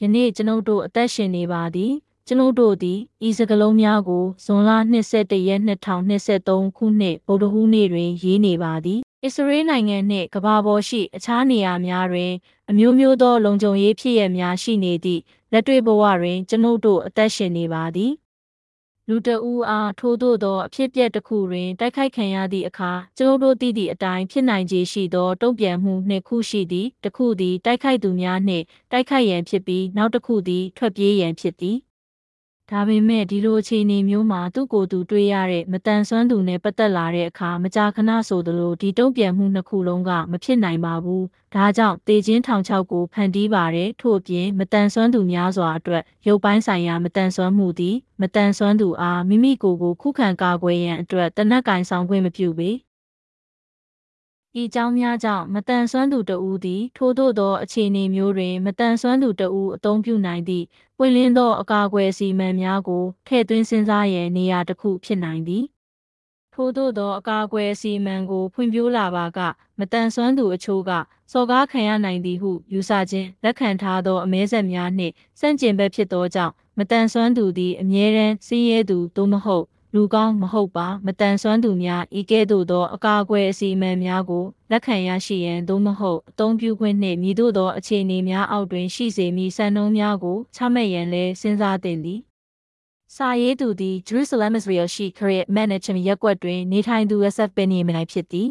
ယနေ့ကျွန်ုပ်တို့အသက်ရှင်နေပါသည်ကျွန်ုပ်တို့သည်ဤစကလုံးများကိုဇွန်လ22ရက်2023ခုနှစ်ဗုဒ္ဓဟူးနေ့တွင်ရေးနေပါသည်အစ္စရေးနိုင်ငံနှင့်ကမ္ဘာပေါ်ရှိအခြားနေရာများတွင် အမျိုးမျိုးသော လုံခြုံရေးဖြစ်ရများရှိနေသည့်လက်တွေ့ဘဝတွင်ကျွန်ုပ်တို့အသက်ရှင်နေပါသည် လူတအူအားထိုးထိုးသောအဖြစ်ပြက်တစ်ခုတွင်တိုက်ခိုက်ခံရသည့်အခါကျွန်ုပ်တို့သိသည့်အတိုင်းဖြစ်နိုင်ခြေရှိသောတုံ့ပြန်မှုနှစ်ခုရှိသည်တစ်ခုသည်တိုက်ခိုက်သူများနှင့်တိုက်ခိုက်ရန်ဖြစ်ပြီးနောက်တစ်ခုသည်ထွက်ပြေးရန်ဖြစ်သည် ဒါပေမဲ့ဒီလိုအခြေအနေမျိုးမှာသူ့ကိုယ်သူတွေ့ရတဲ့မတန်ဆွမ်းသူနဲ့ပတ်သက်လာတဲ့အခါမကြာခဏဆိုသလိုဒီတုံ့ပြန်မှုနှစ်ခုလုံးကမဖြစ်နိုင်ပါဘူး။ဒါကြောင့်တေချင်းထောင်ချောက်ကိုဖန်တီးပါတယ်။ထို့အပြင်မတန်ဆွမ်းသူများစွာအတွက်ရုပ်ပိုင်းဆိုင်ရာမတန်ဆွမ်းမှုသည်မတန်ဆွမ်းသူအားမိမိကိုယ်ကိုခုခံကာကွယ်ရန်အတွက်တနက်ကင်ဆောင်ခွင့်မပြုပေ။ ဤကြောင်းများကြောင့်မတန်ဆွမ်းသူတဦးသည် ထို့သောသောအခြေအနေမျိုးတွင်မတန်ဆွမ်းသူတဦးအသုံးပြုနိုင်သည့်ပွင့်လင်းသောအကာအကွယ်စီမံများကိုထည့်သွင်းစဉ်းစားရန်နေရာတစ်ခုဖြစ်နိုင်သည်ထို့သောသောအကာအကွယ်စီမံကိုဖွံ့ဖြိုးလာပါကမတန်ဆွမ်းသူအချို့ကစော်ကားခံရနိုင်သည်ဟုယူဆခြင်းလက်ခံထားသောအမဲဆက်များနှင့်စန့်ကျင်ဘက်ဖြစ်သောကြောင့်မတန်ဆွမ်းသူသည်အမြဲတမ်းစည်းရဲသူသို့မဟုတ် လူကောင်းမဟုတ်ပါမတန်ဆွမ်းသူများဤကဲ့သို့သောအကာအကွယ်အစီအမံများကိုလက်ခံရရှိရန်သို့မဟုတ်အသုံးပြုခွင့်နှင့်မြည်သို့သောအခြေအနေများအောက်တွင်ရှိစေမည့်စံနှုန်းများကိုချမှတ်ရန်လည်းစဉ်းစားသင့်သည်စာရေးသူသည် Jerusalem Israel ရှိခရစ် Management ရပ်ကွက်တွင်နေထိုင်သူ SF ပင်နေမနိုင်ဖြစ်သည်